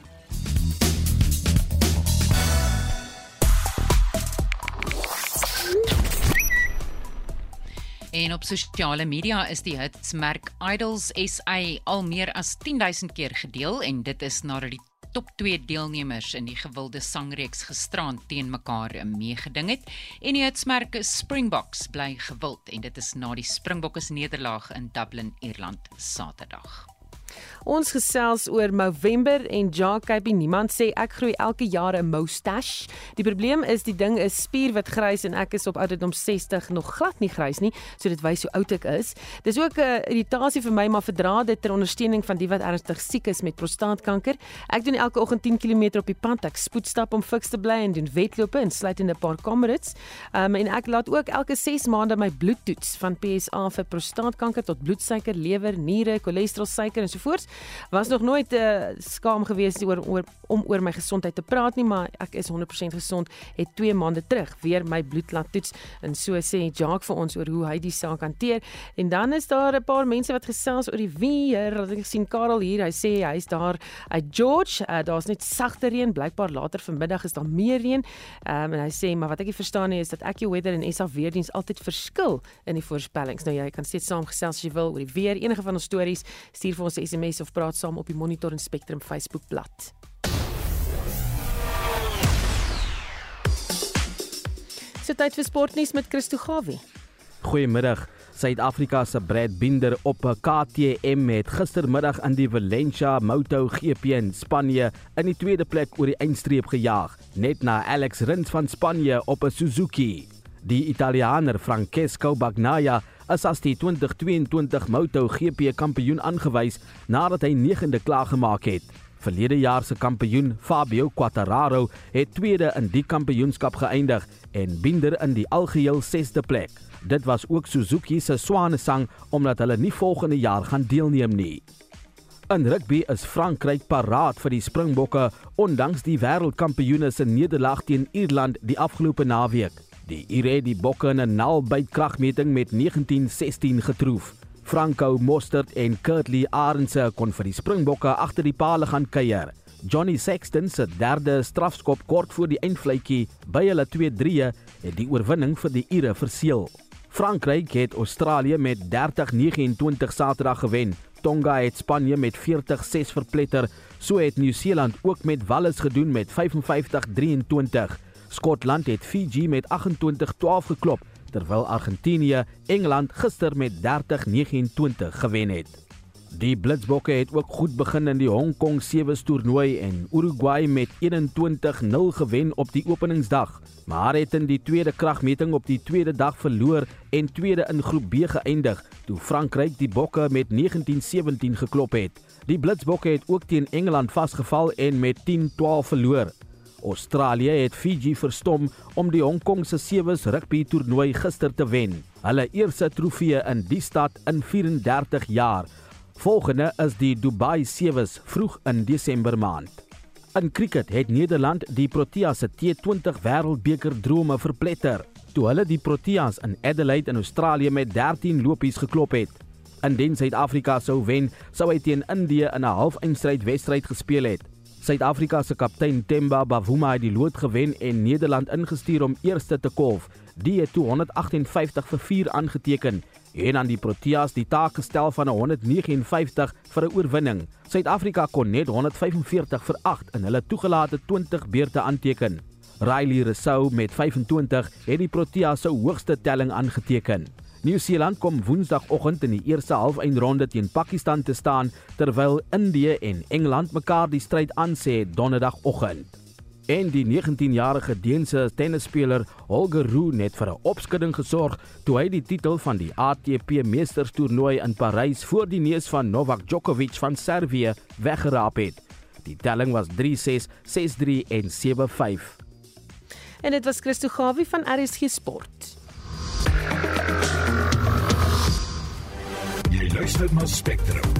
En op sosiale media is die hitsmerk Idols SA al meer as 10000 keer gedeel en dit is nadat die top 2 deelnemers in die gewilde sangreeks gisterand teen mekaar meegeding het en die hitsmerk Springboks bly gewild en dit is na die Springbokke se nederlaag in Dublin, Ierland Saterdag. Ons gesels oor November en Jackie niemand sê ek groei elke jaar 'n moustache. Die probleem is die ding is spierwit grys en ek is op ouderdom 60 nog glad nie grys nie, so dit wys hoe oud ek is. Dis ook 'n irritasie vir my maar verdra dit ter ondersteuning van die wat ernstig siek is met prostaatkanker. Ek doen elke oggend 10 km op die pad. Ek spoedstap om fiks te bly en doen wedlope en sluit in 'n paar kamerads. Um, en ek laat ook elke 6 maande my bloed toets van PSA vir prostaatkanker tot bloedsuiker, lewer, niere, cholesterol, suiker en so voort. Was nog nooit uh, skaam gewees oor, oor om oor my gesondheid te praat nie, maar ek is 100% gesond. Het 2 maande terug weer my bloed laat toets en so sê Jacques vir ons oor hoe hy die saak hanteer. En dan is daar 'n paar mense wat gesels oor die weer. Ek sien Karel hier, hy sê hy's daar uit George. Uh, Daar's net sagte reën, blykbaar later vanmiddag is daar meer reën. Um, en hy sê maar wat ek nie verstaan nie is dat ek jou weather en SA weerdiens altyd verskil in die voorspellings. Nou jy kan steeds saamgesels as jy wil oor die weer. Enige van ons stories, stuur vir ons SMS of praat saam op die Monitor en Spectrum Facebook bladsy. So tyd vir sportnuus met Christo Gawie. Goeiemiddag. Suid-Afrika se Brad Binder op 'n KTM het gistermiddag in die Valencia Moto GP in Spanje in die tweede plek oor die eindstreep gejaag, net na Alex Rins van Spanje op 'n Suzuki. Die Italiaaner Francesco Bagnaia is as die 2022 MotoGP kampioen aangewys nadat hy 9de klaargemaak het. Verlede jaar se kampioen Fabio Quartararo het tweede in die kampioenskap geëindig en Binder in die algeheel 6de plek. Dit was ook Suzuki se swanesang omdat hulle nie volgende jaar gaan deelneem nie. In rugby is Frankryk paraat vir die Springbokke ondanks die wêreldkampioene se nederlaag teen Ierland die afgelope naweek. Die Ire die Bokke in 'n nalbyt kragmeting met 19-16 getroof. Franco Mostert en Kurtley Arendse kon vir die Springbokke agter die palle gaan kuier. Johnny Sexton se derde strafskop kort voor die eindvletjie by hulle 2-3 het die oorwinning vir die Ire verseël. Frankryk het Australië met 30-29 Saterdag gewen. Tonga het Spanje met 40-6 verpletter. So het Nieu-Seeland ook met Wallis gedoen met 55-23. Skotland het Fiji met 28-12 geklop, terwyl Argentinië Engeland gister met 30-29 gewen het. Die Blitsbokke het ook goed begin in die Hong Kong Sevens toernooi en Uruguay met 21-0 gewen op die openingsdag, maar het in die tweede kragmeting op die tweede dag verloor en tweede in groep B geëindig toe Frankryk die Bokke met 19-17 geklop het. Die Blitsbokke het ook teen Engeland vasgeval en met 10-12 verloor. Australië het Fiji verstom om die Hong Kong se Sevens rugby toernooi gister te wen. Hulle eerste trofee in die stad in 34 jaar. Volgende is die Dubai Sevens vroeg in Desember maand. In cricket het Nederland die Proteas se T20 Wêreldbeker drome verpletter toe hulle die Proteas in Adelaide in Australië met 13 lopies geklop het. Indien Suid-Afrika sou wen, sou hy teen Indië in 'n halfeindstryd wedstryd gespeel het. Suid-Afrika se kaptein Themba Bavuma het die lood gewen en Nederland ingestuur om eerste te kolf. Die het 258 vir 4 aangeteken en aan die Proteas die taak gestel van 'n 159 vir 'n oorwinning. Suid-Afrika kon net 145 vir 8 in hulle toegelate 20 beurte aanteken. Riley Rousseau met 25 het die Proteas se hoogste telling aangeteken. Nieu-Seeland kom Woensdagoggend in die eerste halfeindronde teen Pakistan te staan terwyl Indië en Engeland mekaar die stryd aansê Donderdagoggend. En die 19-jarige Deense tennisspeler Holger Rune het vir 'n opskudding gesorg toe hy die titel van die ATP Meesterstoernooi in Parys voor die neus van Novak Djokovic van Servië weggeraap het. Die telling was 3-6, 6-3 en 7-5. En dit was Christo Gawie van RSG Sport. Luister na Spectrum.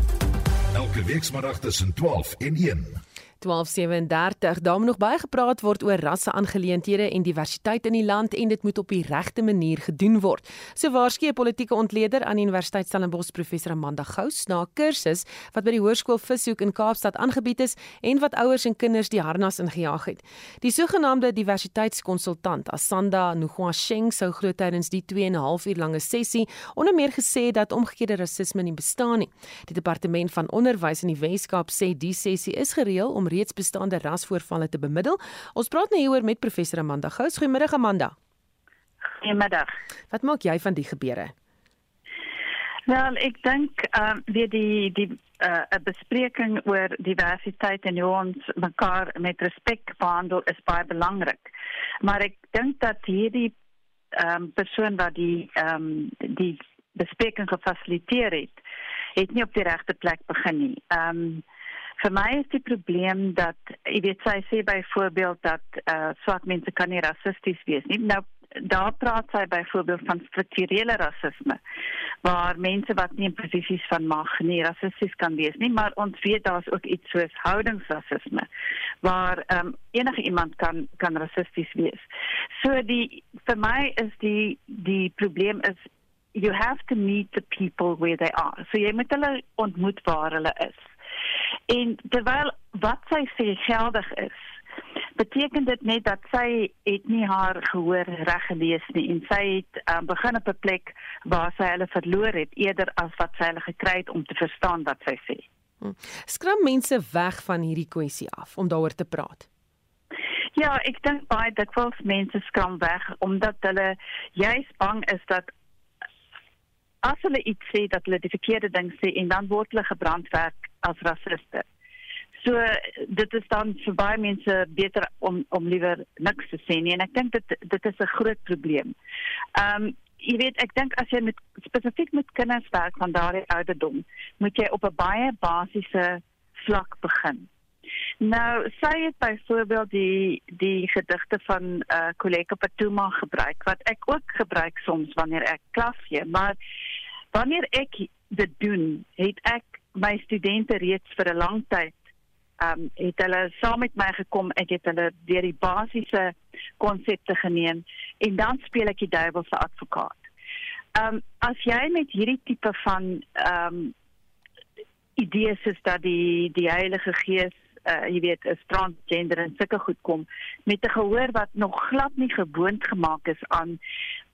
Elke week saterdag tussen 12 en 1. 1237 daar moet nog baie gepraat word oor rasse aangeleenthede en diversiteit in die land en dit moet op die regte manier gedoen word. So waarskynlik 'n politieke ontleder aan Universiteit Stellenbosch professor Amanda Gous na 'n kursus wat by die Hoërskool Vishoek in Kaapstad aangebied is en wat ouers en kinders die harnas ingejaag het. Die sogenaamde diversiteitskonsultant Asanda Nguasheng sou groot tydens die 2 en 'n half uur lange sessie onder meer gesê dat omgekeerde rasisme nie bestaan nie. Die departement van onderwys in die Wes-Kaap sê die sessie is gereël om reeds bestaande rasvoorvalle te bemiddel. Ons praat nou hieroor met professor Amanda Gous. Goeiemiddag Amanda. Goeiemiddag. Wat maak jy van die gebeure? Wel, ek dink ehm um, weer die die 'n uh, bespreking oor diversiteit en hoe ons mekaar met respek behandel is baie belangrik. Maar ek dink dat hierdie ehm um, persoon wat die ehm um, die bespreking gefasiliteer het, het nie op die regte plek begin nie. Ehm um, vir my is die probleem dat jy weet sy sê byvoorbeeld dat uh, swart mense kan nie rassisties wees nie. Nou daar praat sy byvoorbeeld van strukturele rasisme waar mense wat nie in posisies van mag nie rassisties kan wees nie, maar ons weet daar's ook iets soos houdingsrasisme waar ehm um, enige iemand kan kan rassisties wees. So die vir my is die die probleem is you have to meet the people where they are. So jy moet hulle ontmoet waar hulle is. En terwyl wat sy sê geldig is, beteken dit net dat sy het nie haar gehoor reg gelees nie en sy het um, begin op 'n plek waar sy hulle verloor het eerder as wat sy hulle gekry het om te verstaan wat sy sê. Hm. Skram mense weg van hierdie kwessie af om daaroor te praat. Ja, ek dink baie dikwels mense skram weg omdat hulle juis bang is dat as hulle iets sê dat hulle die verkeerde ding sê en dan word hulle gebrandwerk as rasiste. So dit is dan vir baie mense beter om om liewer niks te sê nie en ek dink dit dit is 'n groot probleem. Ehm um, jy weet ek dink as jy met spesifiek met kinders werk van daardie ouderdom, moet jy op 'n baie basiese vlak begin. Nou, sy het byvoorbeeld die die gedigte van eh uh, Koleka Patuma gebruik wat ek ook gebruik soms wanneer ek klas gee, maar wanneer ek dit doen, het ek my studente reeds vir 'n lang tyd ehm um, het hulle saam met my gekom, ek het hulle deur die basiese konsepte geneem en dan speel ek die duiwel se advokaat. Ehm um, as jy met hierdie tipe van ehm um, idees is dat die die Heilige Gees uh, jy weet is transgender en sulke goed kom met 'n gehoor wat nog glad nie gewoond gemaak is aan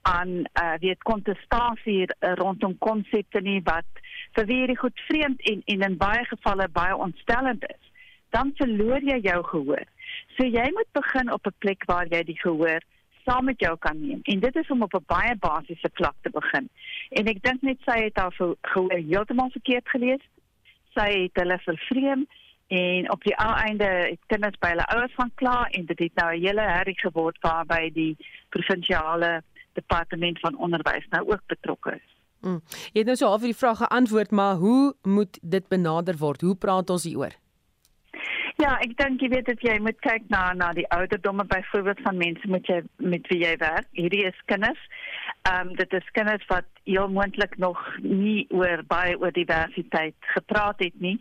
aan uh, weet kontestasie rondom konsepte nie wat vir wie dit goed vreemd en en in baie gevalle baie ontstellend is dan verloor jy jou gehoor. So jy moet begin op 'n plek waar jy die gehoor saam met jou kan neem. En dit is om op 'n baie basiese vlak te begin. En ek dink net sy het haar gehoor heeltemal verkeerd gelees. Sy het hulle vervreem en op die ou einde het kinders by hulle ouers gaan kla en dit het nou 'n hele herrie geword waarby die provinsiale departement van onderwys nou ook betrokke is. Mm. Jy het nou so half die vraag geantwoord, maar hoe moet dit benader word? Hoe praat ons hieroor? Ja, ek dink jy weet dat jy moet kyk na na die ouderdomme byvoorbeeld van mense met jy met wie jy werk. Hierdie is kinders. Ehm um, dit is kinders wat heel moontlik nog nie oor baie oor diversiteit gepraat het nie,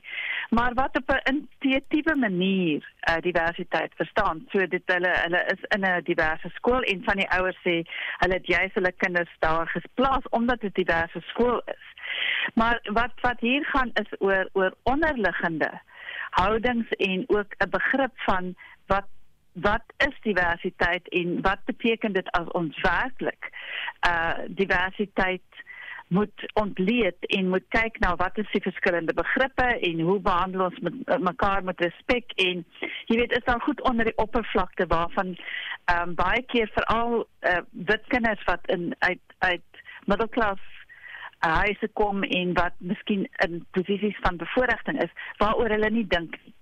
maar wat op 'n intuïtiewe manier uh, diversiteit verstaan. So dit hulle hulle is in 'n diverse skool en van die ouers sê hulle het juis hulle kinders daar gesplaas omdat dit 'n diverse skool is. Maar wat wat hier gaan is oor oor onderliggende houdings en ook 'n begrip van wat wat is diversiteit en wat beteken dit as ons werklik uh diversiteit moet ontleed en moet kyk na wat is die verskillende begrippe en hoe behandel ons met uh, mekaar met respek en jy weet is daar goed onder die oppervlakte waarvan ehm um, baie keer veral uh, wit kinders wat in uit uit middelklas huise kom en wat miskien in posisies van bevoordiging is waaroor hulle nie dink nie.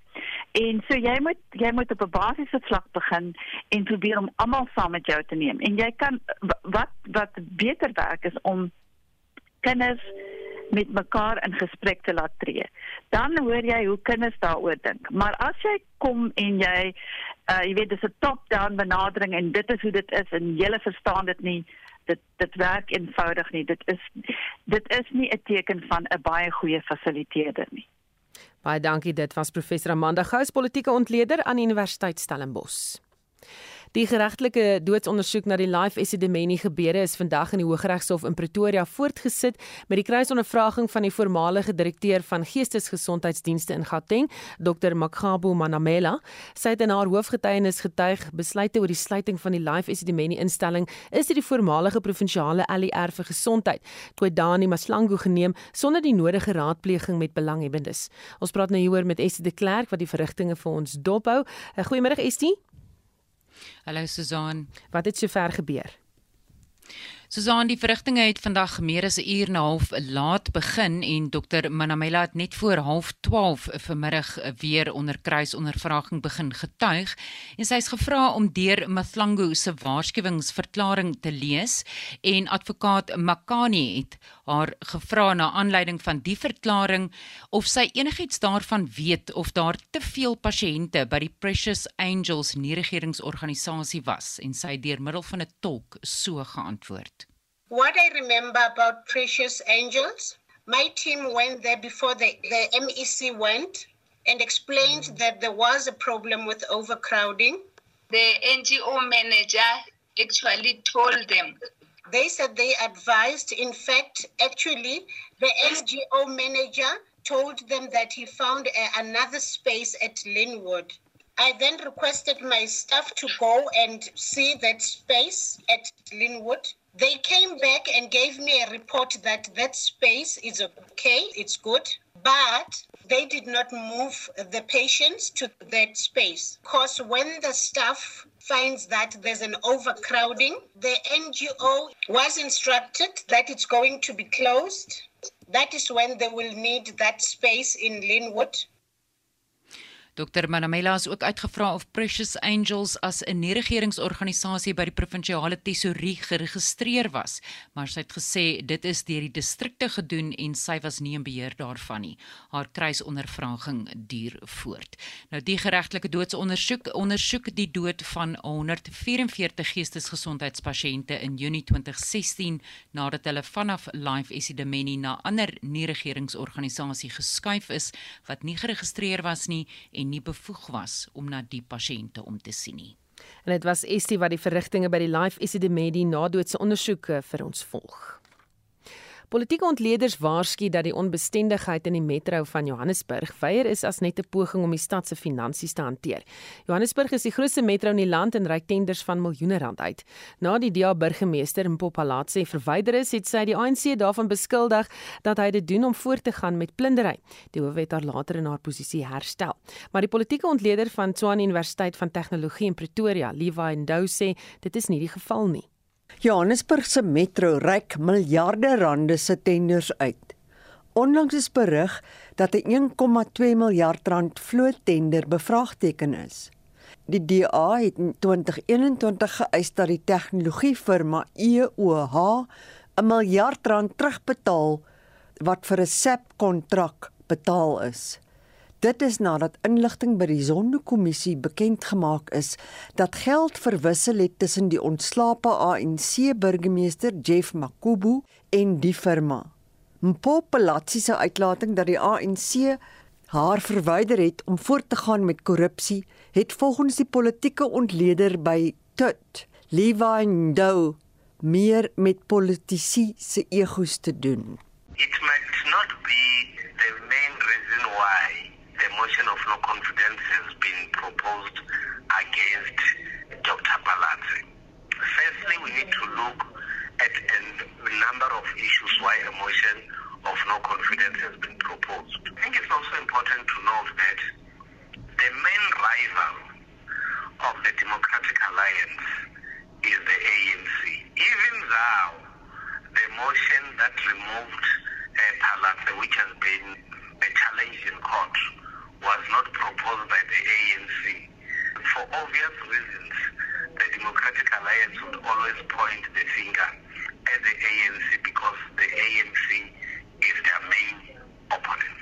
En so jy moet jy moet op 'n basiese vlak begin en probeer om almal saam met jou te neem. En jy kan wat wat beter werk is om kinders met mekaar in gesprek te laat tree. Dan hoor jy hoe kinders daaroor dink. Maar as jy kom en jy uh jy weet dis 'n top-down benadering en dit is hoe dit is en jy verstaan dit nie dit dit werk eenvoudig nie. Dit is dit is nie 'n teken van 'n baie goeie fasiliteerder nie. Baie dankie. Dit was professor Amanda Gous, politieke ontleder aan Universiteit Stellenbosch. Die geregtelike doodsondersoek na die Life Esidimeni gebeure is vandag in die Hooggeregshof in Pretoria voortgesit met die kruisondervraging van die voormalige direkteur van Geestesgesondheidsdienste in Gauteng, Dr Makgabo Manamela. Sy het in haar hoofgetuienis getuig besluite oor die sluiting van die Life Esidimeni instelling is deur die voormalige provinsiale ALR vir gesondheid, Twedani Maslangu geneem sonder die nodige raadpleging met belanghebbendes. Ons praat nou hieroor met Estie de Klerk wat die verrigtinge vir ons dophou. Goeiemôre Estie. Hallo Susan. Wat het sover gebeur? Susan, die verrigtinge het vandag meer as 'n uur en 'n half laat begin en dokter Manamela het net voor 12:30 vanmiddag weer onder kruisondervraging begin getuig en sy is gevra om deur Mathlangu se waarskuwingsverklaring te lees en advokaat Makani het haar gevra na aanleiding van die verklaring of sy enigiets daarvan weet of daar te veel pasiënte by die Precious Angels nie-regeringsorganisasie was en sy het deur middel van 'n tolk so geantwoord What I remember about Precious Angels, my team went there before the, the MEC went and explained that there was a problem with overcrowding. The NGO manager actually told them. They said they advised. In fact, actually, the NGO manager told them that he found a, another space at Linwood. I then requested my staff to go and see that space at Linwood. They came back and gave me a report that that space is okay, it's good, but they did not move the patients to that space. Because when the staff finds that there's an overcrowding, the NGO was instructed that it's going to be closed. That is when they will need that space in Linwood Dr Manamela is ook uitgevra of Precious Angels as 'n nie-regeringsorganisasie by die provinsiale tesorie geregistreer was, maar sy het gesê dit is deur die distrikte gedoen en sy was nie in beheer daarvan nie. Haar kruisondervraging duur voort. Nou die geregtelike doodsondersoek ondersoek die dood van 144 geestesgesondheidspasiënte in Junie 2016 nadat hulle vanaf Life Esidimeni na ander nie-regeringsorganisasie geskuif is wat nie geregistreer was nie en nie bevoeg was om na die pasiënte om te sien nie. En dit was Estie wat die verrigtinge by die Life Esidimedi nadoodse ondersoeke vir ons volg. Politieke ontleeders waarsku dat die onbestendigheid in die metro van Johannesburg weier is as net 'n poging om die stad se finansies te hanteer. Johannesburg is die grootste metro in die land en reik tenders van miljoene rand uit. Na die DA burgemeester Mpopalatse verwyder is, het sy die ANC daarvan beskuldig dat hy dit doen om voort te gaan met plundering. Die hoof het haar later in haar posisie herstel. Maar die politieke ontleder van Tshwane Universiteit van Tegnologie in Pretoria, Levi Ndou sê dit is nie die geval nie. Johannesburg se metro reik miljarde rande se tenders uit. Onlangs is berig dat 'n 1,2 miljard rand vloottender bevraagteken is. Die DA het in 2021 geëis dat die tegnologiefirma EOH 'n miljard rand terugbetaal wat vir 'n SAP kontrak betaal is. Dit is nadat inligting by die Zondo-kommissie bekend gemaak is dat geld verwissel het tussen die ontslape ANC burgemeester Jeff Makubu en die firma. Mpopelatsi se uitlating dat die ANC haar verwyder het om voort te gaan met korrupsie, het volgens die politieke ontleder by Tut, Levi Ndou, meer met politici se egos te doen. It might not be the main reason why motion of no confidence has been proposed against Dr. Balatse. Firstly, we need to look at a number of issues why a motion of no confidence has been proposed. I think it's also important to note that the main rival of the Democratic Alliance is the ANC. Even though the motion that removed uh, Palatse, which has been a challenge in court, was not proposed by the ANC. For obvious reasons, the Democratic Alliance would always point the finger at the ANC because the ANC is their main opponent.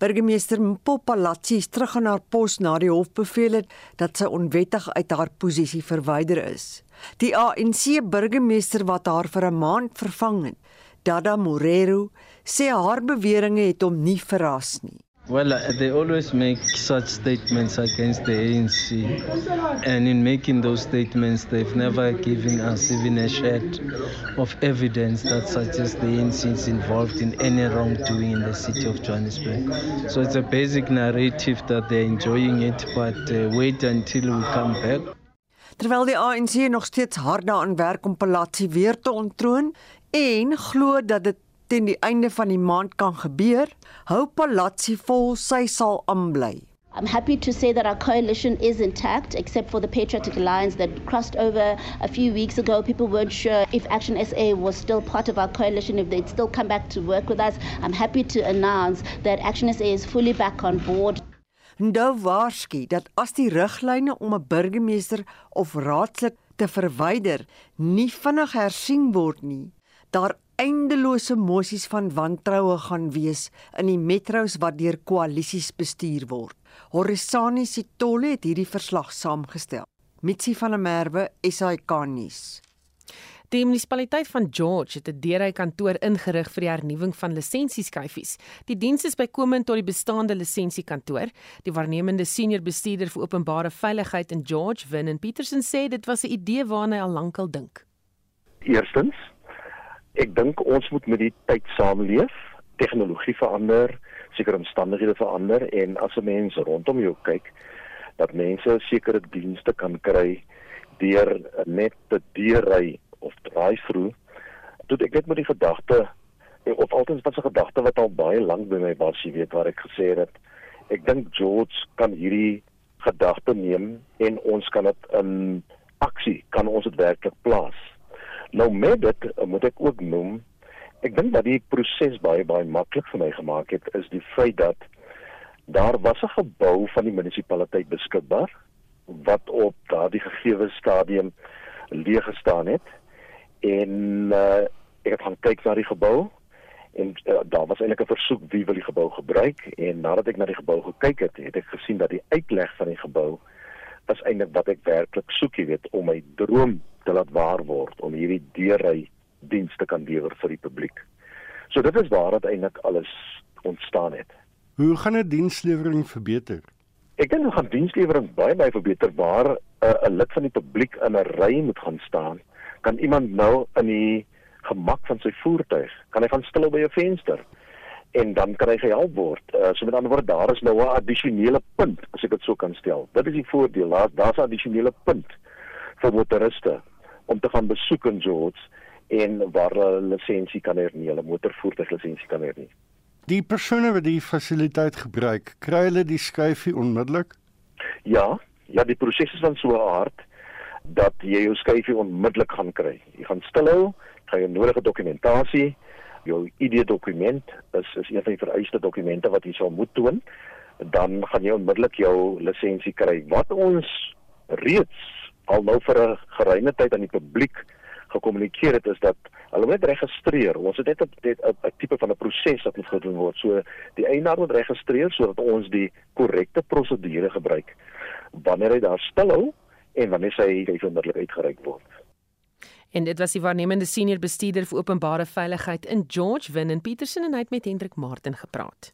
Burgemeester Mpopalatsi is terug aan haar pos na die hof beveel het dat sy onwettig uit haar posisie verwyder is. Die ANC burgemeester wat haar vir 'n maand vervang het, Dada Morero, sê haar beweringe het hom nie verras nie. Well, uh, they always make such statements against the ANC. And in making those statements, they've never given us even a shred of evidence that suggests the ANC is involved in any wrongdoing in the city of Johannesburg. So it's a basic narrative that they're enjoying it, but uh, wait until we come back. Terwyl die ANC nog steeds hard daaraan werk om Palatsi weer te ontroon en glo dat dit teen die einde van die maand kan gebeur, hou Palatsi vol sy sal aanbly. I'm happy to say that our coalition is intact, except for the Patriotic Alliance that crossed over a few weeks ago. People weren't sure if Action SA was still part of our coalition, if they'd still come back to work with us. I'm happy to announce that Action SA is fully back on board. Ndou waarsku dat as die riglyne om 'n burgemeester of raadslid te verwyder nie vinnig hersien word nie, daar eindelose mosies van wantroue gaan wees in die metros wat deur koalisies bestuur word. Horisani Sitole het hierdie verslag saamgestel. Mitsi van der Merwe, SAK nuus. Die munisipaliteit van George het 'n deurhy kantoor ingerig vir die hernuwing van lisensieskyfies. Die diens is bykomend tot die bestaande lisensiekantoor. Die waarnemende senior bestuurder vir openbare veiligheid in George, Winnen Petersen sê dit was 'n idee waarna hy al lankal dink. Eerstens, ek dink ons moet met die tyd saamleef. Tegnologie verander, sekere omstandighede verander en as 'n mens rondom jou kyk, dat mense sekere dienste kan kry deur net te deurry of drive-through. Toe ek net met die gedagte of altens was 'n gedagte wat al baie lank by my was, jy weet waar ek gesê het ek dink George kan hierdie gedagte neem en ons kan dit in aksie kan ons dit werklik plaas. Nou met dit moet ek ook noem ek dink dat die proses baie baie maklik vir my gemaak het is die feit dat daar was 'n gebou van die munisipaliteit beskikbaar wat op daardie gegeewe stadium leeg gestaan het. En uh, ek het gaan kyk na die gebou en uh, daar was eintlik 'n versoek wie wil die gebou gebruik. En nadat ek na die gebou gekyk het, het ek gesien dat die uitleg van die gebou was eintlik wat ek werklik soek, jy weet, om my droom te laat waar word om hierdie deurry dienste kan lewer vir die publiek. So dit is waar dit eintlik alles ontstaan het. Hoe gaan 'n dienslewering verbeter? Ek dink ons gaan dienslewering baie baie verbeter waar 'n uh, lid van die publiek in 'n ry moet gaan staan, kan iemand nou in die gemak van sy voertuig. Kan hy gaan stil by 'n venster? en dan kan hy gehelp word. Uh, so met ander woorde daar is nou 'n addisionele punt as ek dit so kan stel. Dit is die voordeel. Daar daar's 'n addisionele punt vir motoriste om te gaan besoek in George en waar hulle lisensie kan hernie, hulle motorvoertuiglisensie kan hernie. Die persone wat die fasiliteit gebruik, kry hulle die skuifie onmiddellik? Ja, ja, die proses is dan so hard dat jy jou skuifie onmiddellik gaan kry. Jy gaan stilhou, kry 'n nodige dokumentasie, jou ID-dokument is is een van die vereiste dokumente wat jy sal moet toon, dan gaan jy onmiddellik jou lisensie kry. Wat ons reeds al nou vir 'n geruime tyd aan die publiek gekommunikeer het is dat hulle moet registreer. Ons het net 'n tipe van 'n proses wat moet gedoen word. So die eienaar moet registreer sodat ons die korrekte prosedure gebruik wanneer hy daar stilhou en wanneer sy onmiddellik uitgereik word. En dit was die waarnemende senior bestuurder vir openbare veiligheid in George Win Petersen en hy het met Hendrik Martin gepraat.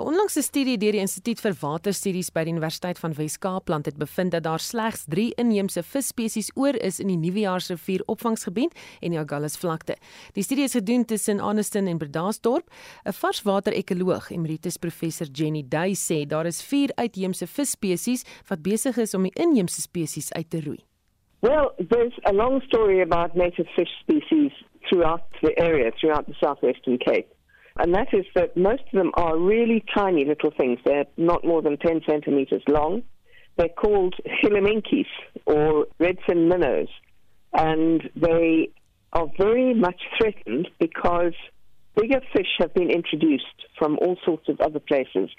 'n Onlangse studie deur die Instituut vir Waterstudies by die Universiteit van Wes-Kaapland het bevind dat daar slegs 3 inheemse visspesies oor is in die Nuwejaarsrivier opvangsgebied en die Agulhas vlakte. Die studie is gedoen tussen Anniston en Bredasdorp. 'n Varswater-ekoloog, emeritus professor Jenny Duy sê daar is 4 uitheemse visspesies wat besig is om die inheemse spesies uit te roei. Well, there's a long story about native fish species throughout the area, throughout the southwestern Cape. And that is that most of them are really tiny little things. They're not more than 10 centimeters long. They're called hillamenkis or redfin minnows. And they are very much threatened because bigger fish have been introduced from all sorts of other places,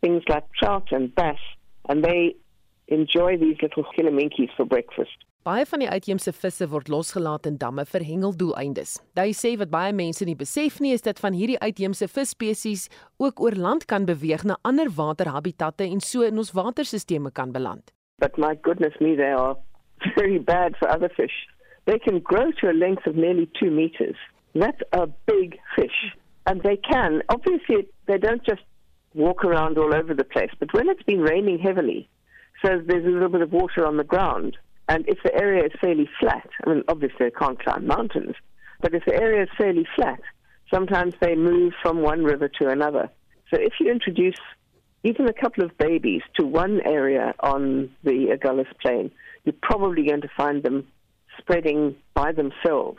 things like trout and bass, and they enjoy these little hillamenkis for breakfast. Baie van die uitheemse visse word losgelaat in damme vir hengeldoeleindes. Hy sê wat baie mense nie besef nie is dat van hierdie uitheemse visspesies ook oor land kan beweeg na ander waterhabitatte en so in ons waterstelsels kan beland. But my goodness me they are very bad for other fish. They can grow to a length of nearly 2 meters. That's a big fish. And they can obviously they don't just walk around all over the place, but when it's been raining heavily, so there's a little bit of water on the ground And if the area is fairly flat, I mean, obviously they can't climb mountains, but if the area is fairly flat, sometimes they move from one river to another. So if you introduce even a couple of babies to one area on the Agulhas Plain, you're probably going to find them spreading by themselves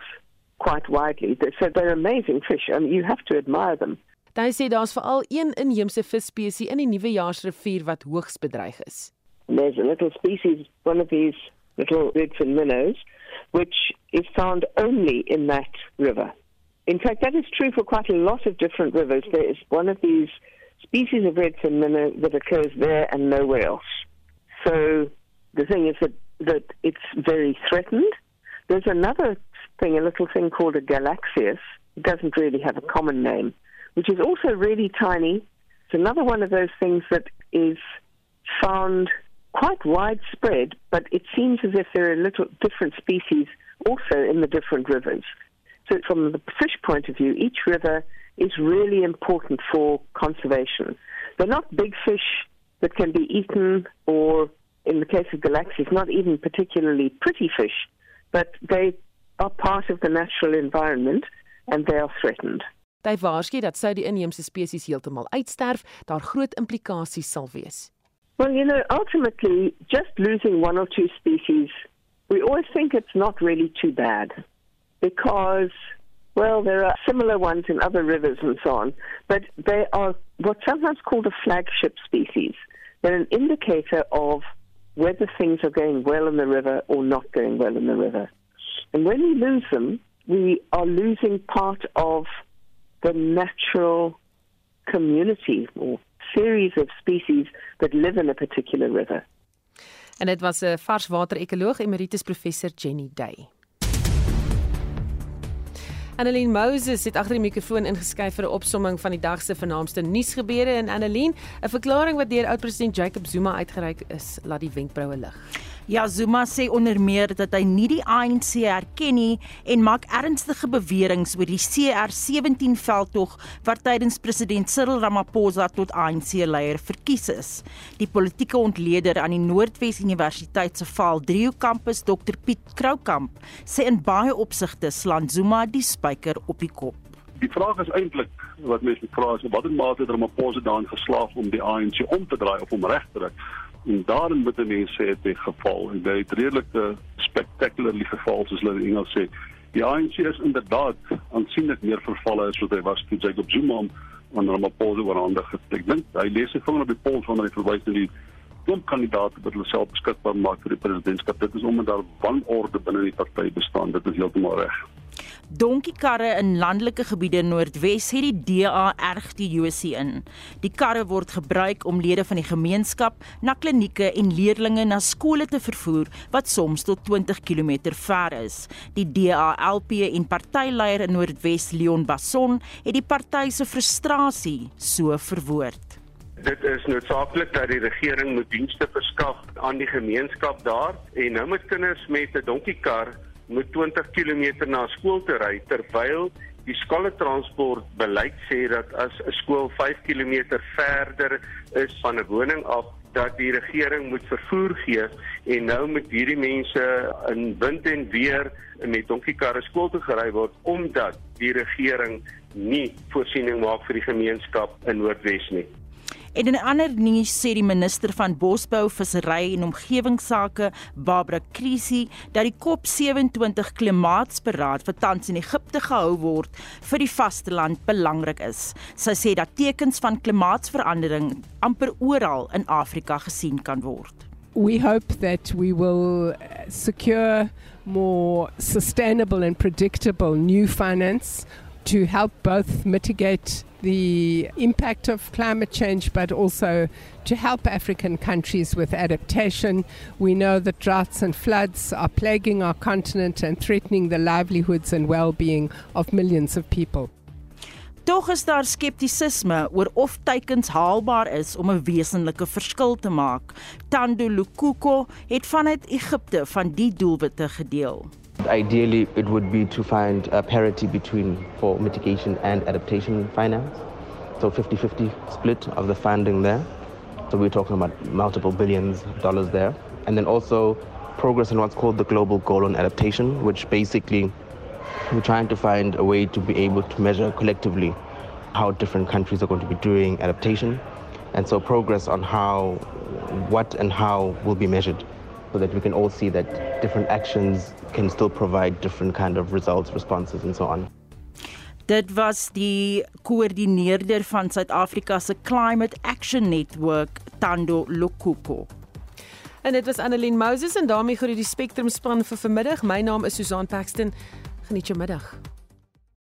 quite widely. So they're amazing fish, and you have to admire them. Hy sê daar's veral een inheemse visspesie in die Nuwejaarsrivier wat hoogs bedreig is. There's a little species, one of these little redfin minnows, which is found only in that river. In fact, that is true for quite a lot of different rivers. There is one of these species of redfin minnow that occurs there and nowhere else. So the thing is that, that it's very threatened. There's another thing, a little thing called a galaxius. It doesn't really have a common name, which is also really tiny. It's another one of those things that is found quite widespread, but it seems as if there are little different species also in the different rivers. So, from the fish point of view, each river is really important for conservation. They're not big fish that can be eaten, or in the case of galaxies, not even particularly pretty fish, but they are part of the natural environment and they are threatened. Hy waarsku dat sou die inheemse spesies heeltemal uitsterf, daar groot implikasies sal wees. Well, you know, ultimately, just losing one or two species, we always think it's not really too bad because, well, there are similar ones in other rivers and so on, but they are what's sometimes called a flagship species. They're an indicator of whether things are going well in the river or not going well in the river. And when we lose them, we are losing part of the natural community or series of species that live in a particular river. En dit was 'n varswater-ekoloog emeritus professor Jenny Day. Annelien Moses het agter die mikrofoon ingeskryf vir 'n opsomming van die dag se vernaamste nuusgebeure en Annelien, 'n verklaring wat deur oud-president Jacob Zuma uitgereik is, laat die wenkbroue lig. Ja, Zuma sê onder meer dat hy nie die ANC erken nie en maak ernstige beweringe oor die CR17 veldtog wat tydens president Cyril Ramaphosa tot ANC-leier verkies is. Die politieke ontleder aan die Noordwes Universiteit se Vaal 3 kampus, Dr Piet Kroukamp, sê in baie opsigte slaan Zuma die spyker op die kop. Die vraag is eintlik wat mense vra is watter mate het Ramaphosa daarin geslaag om die ANC om te draai of om reg te kry? En daarin moet mense sê dit geval dit het redelik spectacularly geval soos hulle in Engels sê. Die ANC is inderdaad aansienlik meer vervalle as wat hy was toe Jacob Zuma aan Ramaphosa oor hande getrek. Ek dink hy lees sy vinger op die pols wanneer hy verwys na die klomp kandidaate wat hulle self beskikbaar maak vir die presidentskap. Dit is omdat daar wanorde binne die party bestaan. Dit is heeltemal reg. Donkiekarre in landelike gebiede Noordwes het die DA erg die Josie in. Die karre word gebruik om lede van die gemeenskap na klinieke en leerdlinge na skole te vervoer wat soms tot 20 km ver is. Die DA LP en partyleier in Noordwes Leon Basson het die party se frustrasie so verwoord. Dit is noodsaaklik dat die regering moet dienste verskaf aan die gemeenskap daar en nou met kinders met 'n donkiekar moet 20 km na skool toe ry terwyl die skooltransport beleid sê dat as 'n skool 5 km verder is van 'n woning af dat die regering moet vervoer gee en nou moet hierdie mense in wind en weer met donkiekarre skool toe gery word omdat die regering nie voorsiening maak vir die gemeenskap in Noordwes nie. En in 'n ander nuus sê die minister van Bosbou, Visserry en Omgewingsake, Barbara Krisi, dat die COP27 klimaatsberaad wat tans in Egipte gehou word, vir die vasteland belangrik is. Sy sê dat tekens van klimaatsverandering amper oral in Afrika gesien kan word. We hope that we will secure more sustainable and predictable new finance to help both mitigate the impact of climate change, but also to help African countries with adaptation. We know that droughts and floods are plaguing our continent and threatening the livelihoods and well being of millions of people. Tog is daar skeptisisme oor of teikens haalbaar is om 'n wesenlike verskil te maak. Tando Lukuko het vanuit Egipte van die doelwitte gedeel. Ideally, it would be to find a parity between for mitigation and adaptation finance. So 50-50 split of the funding there. So we're talking about multiple billions of dollars there. And then also progress in what's called the global goal on adaptation, which basically we're trying to find a way to be able to measure collectively how different countries are going to be doing adaptation. And so progress on how, what and how will be measured so that we can all see that different actions can still provide different kind of results, responses and so on. Dit was die koördineerder van Suid-Afrika se Climate Action Network, Tando Lokuko. En dit was Annelien Moses en daarmee groet die Spectrum span vir vanmiddag. My naam is Susan Paxton. Geniet jou middag.